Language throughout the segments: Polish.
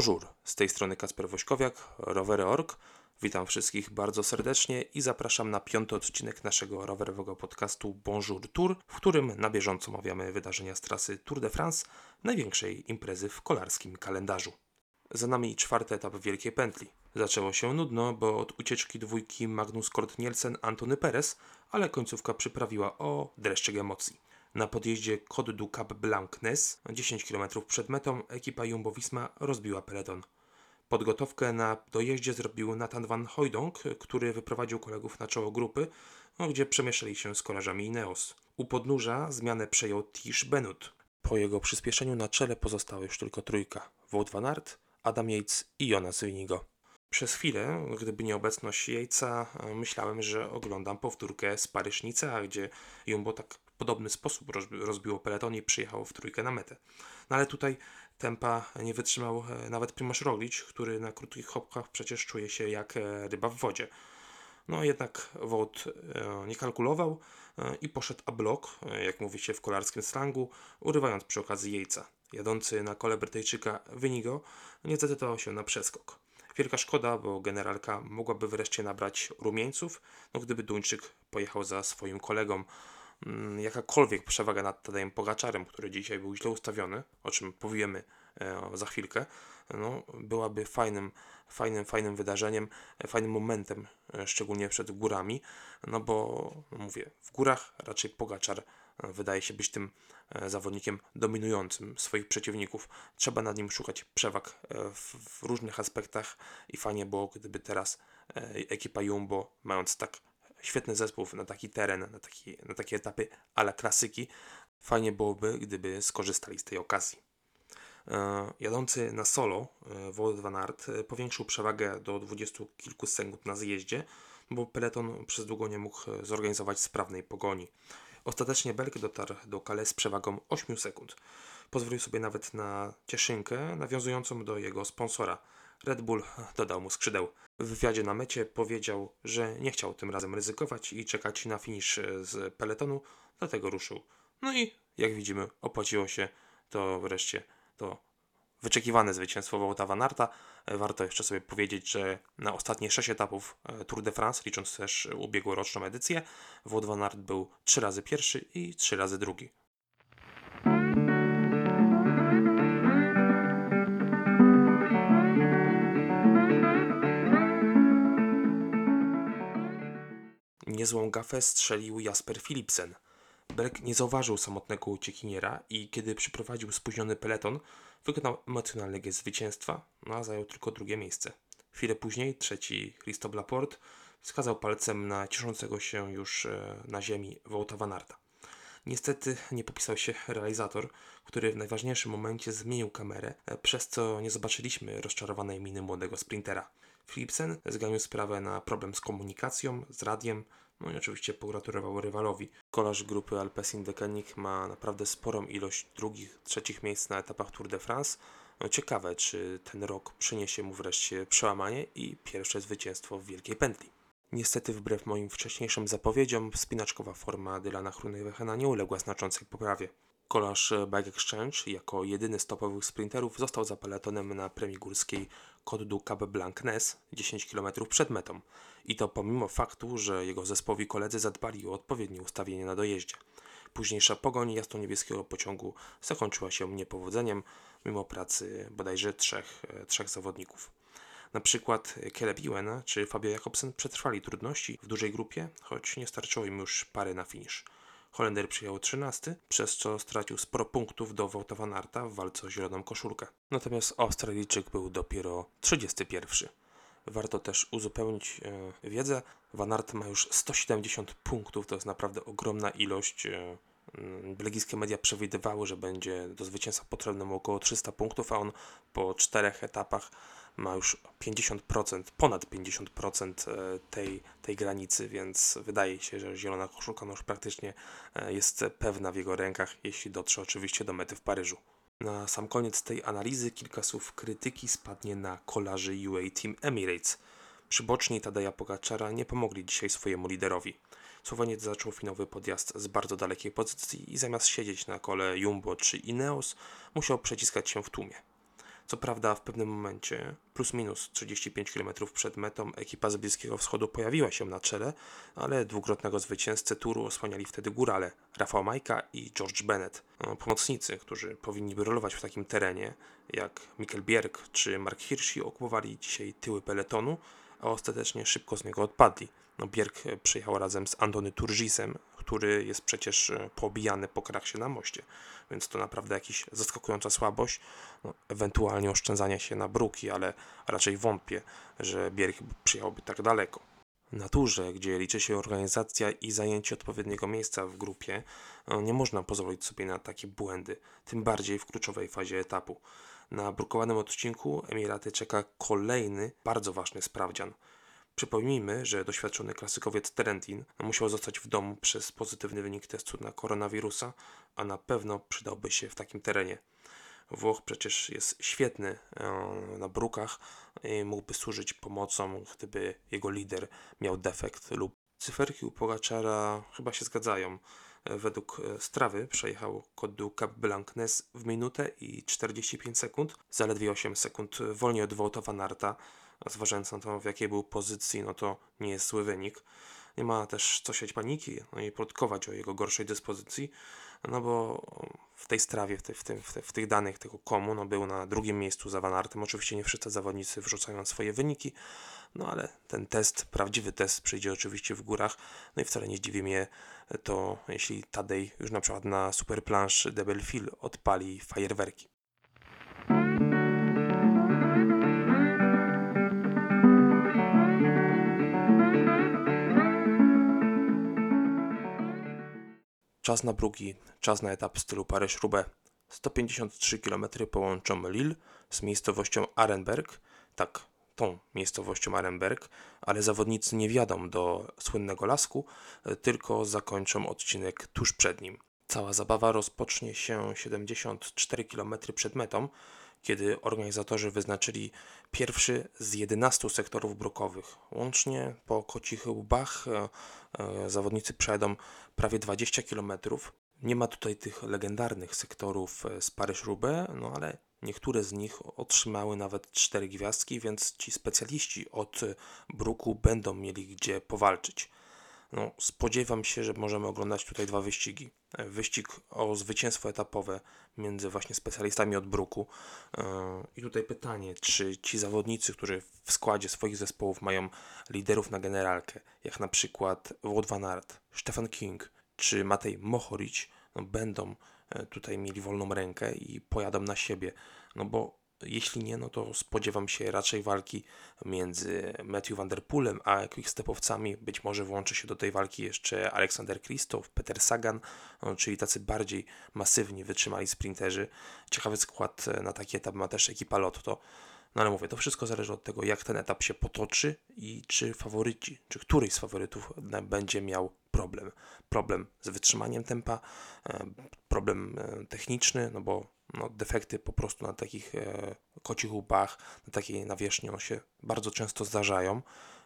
Bonjour, z tej strony Kacper Wośkowiak, rowery.org. Witam wszystkich bardzo serdecznie i zapraszam na piąty odcinek naszego rowerowego podcastu Bonjour Tour, w którym na bieżąco omawiamy wydarzenia z trasy Tour de France, największej imprezy w kolarskim kalendarzu. Za nami czwarty etap Wielkiej Pętli. Zaczęło się nudno, bo od ucieczki dwójki Magnus Kort Nielsen Antony Perez, ale końcówka przyprawiła o dreszczyk emocji. Na podjeździe Côte du Cap Blanc-Nes, 10 km przed metą, ekipa Jumbo-Visma rozbiła peleton. Podgotowkę na dojeździe zrobił Nathan van Hooydonk, który wyprowadził kolegów na czoło grupy, no, gdzie przemieszali się z kolarzami Ineos. U podnóża zmianę przejął Tish Benut. Po jego przyspieszeniu na czele pozostała już tylko trójka. Wout van Aert, Adam Yates i Jonas Winigo. Przez chwilę, gdyby nie obecność Jejca, myślałem, że oglądam powtórkę z Paryżnica, gdzie Jumbo tak podobny sposób rozbi- rozbiło peleton i przyjechało w trójkę na metę. No ale tutaj tempa nie wytrzymał e, nawet Primoz Roglic, który na krótkich hopkach przecież czuje się jak e, ryba w wodzie. No jednak Wout e, nie kalkulował i poszedł a blok, jak mówi się w kolarskim slangu, urywając przy okazji Jejca. Jadący na kole Brytyjczyka Wynigo nie zdecydował się na przeskok. Wielka szkoda, bo generalka mogłaby wreszcie nabrać rumieńców, no gdyby Duńczyk pojechał za swoim kolegą. Mm, Jakakolwiek przewaga nad Tadejem Pogaczarem, który dzisiaj był źle ustawiony, o czym powiemy e, za chwilkę, no, byłaby fajnym, fajnym, fajnym wydarzeniem, e, fajnym momentem, e, szczególnie przed górami, no bo no mówię, w górach raczej Pogaczar wydaje się być tym zawodnikiem dominującym swoich przeciwników. Trzeba nad nim szukać przewag w, różnych aspektach i fajnie było, gdyby teraz ekipa Jumbo, mając tak świetny zespół na taki teren, na, taki, na takie etapy ala klasyki, fajnie byłoby, gdyby skorzystali z tej okazji. E, Jadący na solo, e, Wout van Aert e, powiększył przewagę do 20 kilku sekund na zjeździe, bo peleton przez długo nie mógł zorganizować sprawnej pogoni. Ostatecznie Belg dotarł do Calais z przewagą 8 sekund. Pozwolił sobie nawet na cieszynkę nawiązującą do jego sponsora. Red Bull dodał mu skrzydeł. W wywiadzie na mecie powiedział, że nie chciał tym razem ryzykować i czekać na finisz z peletonu, dlatego ruszył. No i jak widzimy, opłaciło się to wreszcie to wyczekiwane zwycięstwo Wouta Van Aerta. E, Warto jeszcze sobie powiedzieć, że na ostatnie 6 etapów e, Tour de France, licząc też ubiegłoroczną edycję, Wout Van Aert był 3 razy pierwszy i 3 razy drugi. Niezłą gafę strzelił Jasper Philipsen. Belg nie zauważył samotnego uciekiniera i kiedy przyprowadził spóźniony peleton, wykonał emocjonalny gest zwycięstwa, no a zajął tylko drugie miejsce. Chwilę później trzeci Christophe Laporte wskazał palcem na cieszącego się już e, na ziemi Wouta Van Aerta. Niestety nie popisał się realizator, który w najważniejszym momencie zmienił kamerę, e, przez co nie zobaczyliśmy rozczarowanej miny młodego sprintera. Philipsen zganił sprawę na problem z komunikacją, z radiem, no i oczywiście pogratulował rywalowi. Kolarz grupy Alpecin Deceuninck ma naprawdę sporą ilość drugich, trzecich miejsc na etapach Tour de France. No ciekawe, czy ten rok przyniesie mu wreszcie przełamanie i pierwsze zwycięstwo w Wielkiej Pętli. Niestety, wbrew moim wcześniejszym zapowiedziom, wspinaczkowa forma Dylana Groenewegena nie uległa znaczącej poprawie. Kolarz Bike Exchange jako jedyny z topowych sprinterów został za peletonem na premii górskiej Côte du Cap Blanc-Nes 10 km przed metą. I to pomimo faktu, że jego zespołowi koledzy zadbali o odpowiednie ustawienie na dojeździe. Późniejsza pogoń jasno-niebieskiego pociągu zakończyła się niepowodzeniem, mimo pracy bodajże trzech, e, trzech zawodników. Na przykład Caleb Ewan czy Fabio Jakobsen przetrwali trudności w dużej grupie, choć nie starczyło im już pary na finisz. Holender przyjął 13, przez co stracił sporo punktów do Wouta van Aerta w walce o zieloną koszulkę. Natomiast Australijczyk był dopiero 31. Warto też uzupełnić e, wiedzę. Van ma już 170 punktów, to jest naprawdę ogromna ilość. Mm, belgijskie media przewidywały, że będzie do zwycięstwa potrzebne mu około 300 punktów, a on po czterech etapach ma już 50%, ponad 50% e, tej, tej granicy, więc wydaje się, że zielona koszulka no już praktycznie e, jest pewna w jego rękach, jeśli dotrze oczywiście do mety w Paryżu. Na sam koniec tej analizy kilka słów krytyki spadnie na kolarzy UA Team Emirates. Przyboczni Tadeja Pogaczara nie pomogli dzisiaj swojemu liderowi. Słoweniec zaczął finałowy podjazd z bardzo dalekiej pozycji i zamiast siedzieć na kole Jumbo czy Ineos, musiał przeciskać się w tłumie. Co prawda w pewnym momencie, plus minus 35 km przed metą, ekipa z Bliskiego Wschodu pojawiła się na czele, ale dwukrotnego zwycięzcę turu osłaniali wtedy górale Rafał Majka i George Bennett. No, pomocnicy, którzy powinni by rolować w takim terenie, jak Mikkel Bierg czy Mark Hirschi, okupowali dzisiaj tyły peletonu, a ostatecznie szybko z niego odpadli. No, Bierg przyjechał razem z Antony Turgisem, który jest przecież e, pobijany po kraksie na moście, więc to naprawdę jakaś zaskakująca słabość, no, ewentualnie oszczędzania się na bruki, ale raczej wątpię, że Bierg przyjechałby tak daleko. Na turze, gdzie liczy się organizacja i zajęcie odpowiedniego miejsca w grupie, no, nie można pozwolić sobie na takie błędy, tym bardziej w kluczowej fazie etapu. Na brukowanym odcinku Emiraty czeka kolejny bardzo ważny sprawdzian – Przypomnijmy, że doświadczony klasykowiec Terentin musiał zostać w domu przez pozytywny wynik testu na koronawirusa, a na pewno przydałby się w takim terenie. Włoch przecież jest świetny e, na brukach i mógłby służyć pomocą, gdyby jego lider miał defekt lub cyferki u Pogaczara chyba się zgadzają. E, według e, strawy przejechał kod du Cap Blancnes w minutę i 45 sekund, zaledwie 8 sekund wolniej od Wołtowa Narta, a zważając na to, w jakiej był pozycji, no to nie jest zły wynik. Nie ma też co siać paniki no i plotkować o jego gorszej dyspozycji, no bo w tej strawie, w, te, w, tym, w, te, w tych danych tego komu, no był na drugim miejscu za Van Artem. Oczywiście nie wszyscy zawodnicy wrzucają swoje wyniki, no ale ten test, prawdziwy test przyjdzie oczywiście w górach, no i wcale nie zdziwi mnie to, jeśli Tadej już na przykład na Superplanche de Belleville odpali fajerwerki. Czas na brugi, czas na etap w stylu Paryż-Roubaix. 153 km połączą Lille z miejscowością Arenberg, tak, tą miejscowością Arenberg, ale zawodnicy nie wjadą do słynnego lasku, tylko zakończą odcinek tuż przed nim. Cała zabawa rozpocznie się 74 km przed metą, kiedy organizatorzy wyznaczyli pierwszy z 11 sektorów brukowych. Łącznie po Kocich Łbach e, e, zawodnicy przejdą prawie 20 km. Nie ma tutaj tych legendarnych sektorów e, z Paryż-Roubaix, no ale niektóre z nich otrzymały nawet 4 gwiazdki, więc ci specjaliści od bruku będą mieli gdzie powalczyć. No, spodziewam się, że możemy oglądać tutaj dwa wyścigi. Wyścig o zwycięstwo etapowe między właśnie specjalistami od bruku. E, I tutaj pytanie, czy ci zawodnicy, którzy w składzie swoich zespołów mają liderów na generalkę, jak na przykład Wout van Aert, Stefan King czy Matej Mohoric, no będą e, tutaj mieli wolną rękę i pojadą na siebie. No bo jeśli nie, no to spodziewam się raczej walki między Matthew Van Der Poolem a quickstepowcami. Być może włączy się do tej walki jeszcze Aleksander Kristow, Peter Sagan, no, czyli tacy bardziej masywni, wytrzymali sprinterzy. Ciekawy skład na taki etap ma też ekipa Lotto. No ale mówię, to wszystko zależy od tego, jak ten etap się potoczy i czy faworyci, czy któryś z faworytów będzie miał problem. Problem z wytrzymaniem tempa, e, problem e, techniczny, no bo no, defekty po prostu na takich e, kocich łbach, na takiej nawierzchni no, się bardzo często zdarzają,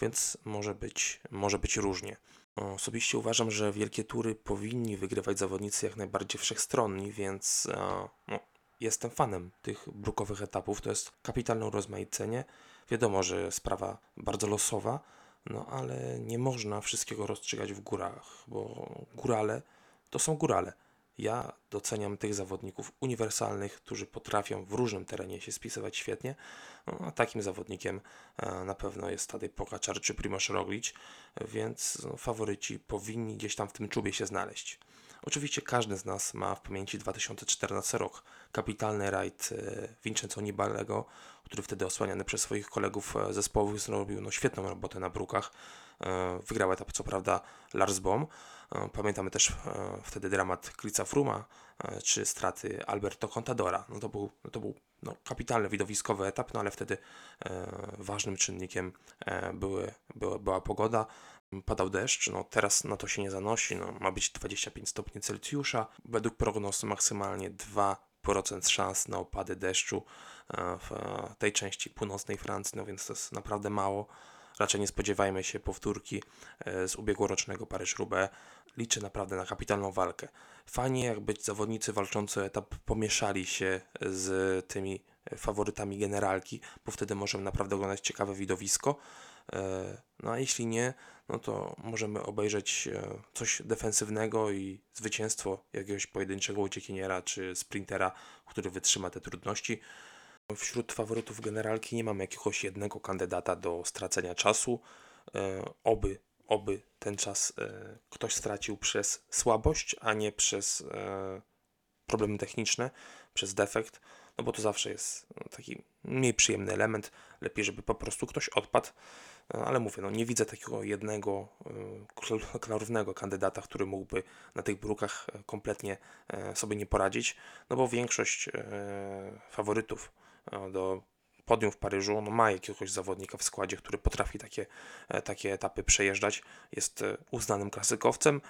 więc może być, może być różnie. Osobiście uważam, że wielkie tury powinni wygrywać zawodnicy jak najbardziej wszechstronni, więc e, no, jestem fanem tych brukowych etapów. To jest kapitalne urozmaicenie. Wiadomo, że sprawa bardzo losowa, no ale nie można wszystkiego rozstrzygać w górach, bo górale to są górale. Ja doceniam tych zawodników uniwersalnych, którzy potrafią w różnym terenie się spisywać świetnie. No, a takim zawodnikiem e, na pewno jest Tadej Pogaczar czy Primoz Roglic, więc no, faworyci powinni gdzieś tam w tym czubie się znaleźć. Oczywiście każdy z nas ma w pamięci 2014 rok. Kapitalny rajd e, Vincenzo Nibalego, który wtedy osłaniany przez swoich kolegów e, zespołowych zrobił no, świetną robotę na brukach. Wygrał etap co prawda Lars Bohm, E, pamiętamy też e, wtedy dramat Klica Fruma e, czy straty Alberto Contadora. No to był, no to był no, kapitalny widowiskowy etap, no ale wtedy ważnym czynnikiem były, była, była pogoda. Padał deszcz, no teraz na to się nie zanosi, no, ma być 25 stopni Celsjusza. Według prognoz maksymalnie 2% szans na opady deszczu w tej części północnej Francji, no więc to jest naprawdę mało. Raczej nie spodziewajmy się powtórki e, z ubiegłorocznego Paryż-Roubaix. Liczę naprawdę na kapitalną walkę. Fajnie jakby zawodnicy walczący etap pomieszali się z tymi faworytami generalki, bo wtedy możemy naprawdę oglądać ciekawe widowisko. E, no a jeśli nie, no to możemy obejrzeć e, coś defensywnego i zwycięstwo jakiegoś pojedynczego uciekiniera czy sprintera, który wytrzyma te trudności. Wśród faworytów generalki nie mam jakiegoś jednego kandydata do stracenia czasu. E, oby, oby ten czas ktoś stracił przez słabość, a nie przez problemy techniczne, przez defekt, no bo to zawsze jest no, taki mniej przyjemny element. Lepiej, żeby po prostu ktoś odpadł. No, ale mówię, no nie widzę takiego jednego y, klarownego kandydata, który mógłby na tych brukach e, kompletnie e, sobie nie poradzić, no bo większość e, faworytów do podium w Paryżu no ma jakiegoś zawodnika w składzie, który potrafi takie, takie etapy przejeżdżać, jest uznanym klasykowcem.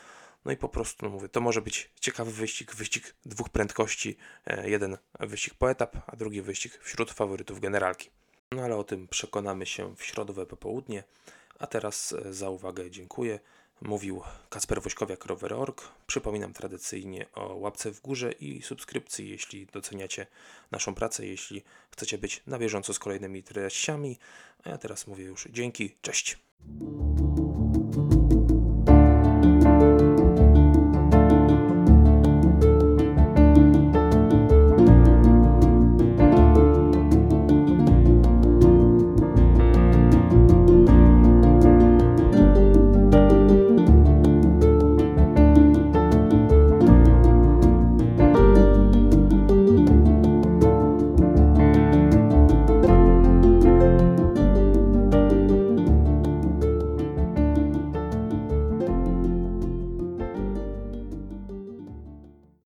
No i po prostu, no mówię, to może być ciekawy wyścig, wyścig dwóch prędkości. Jeden wyścig po etap, a drugi wyścig wśród faworytów generalki. No ale o tym przekonamy się w środowe popołudnie. A teraz e, za uwagę dziękuję. Mówił Kasper Wośkowiak, Rower.org. Przypominam tradycyjnie o łapce w górze i subskrypcji, jeśli doceniacie naszą pracę, jeśli chcecie być na bieżąco z kolejnymi treściami. A ja teraz mówię już dzięki, cześć.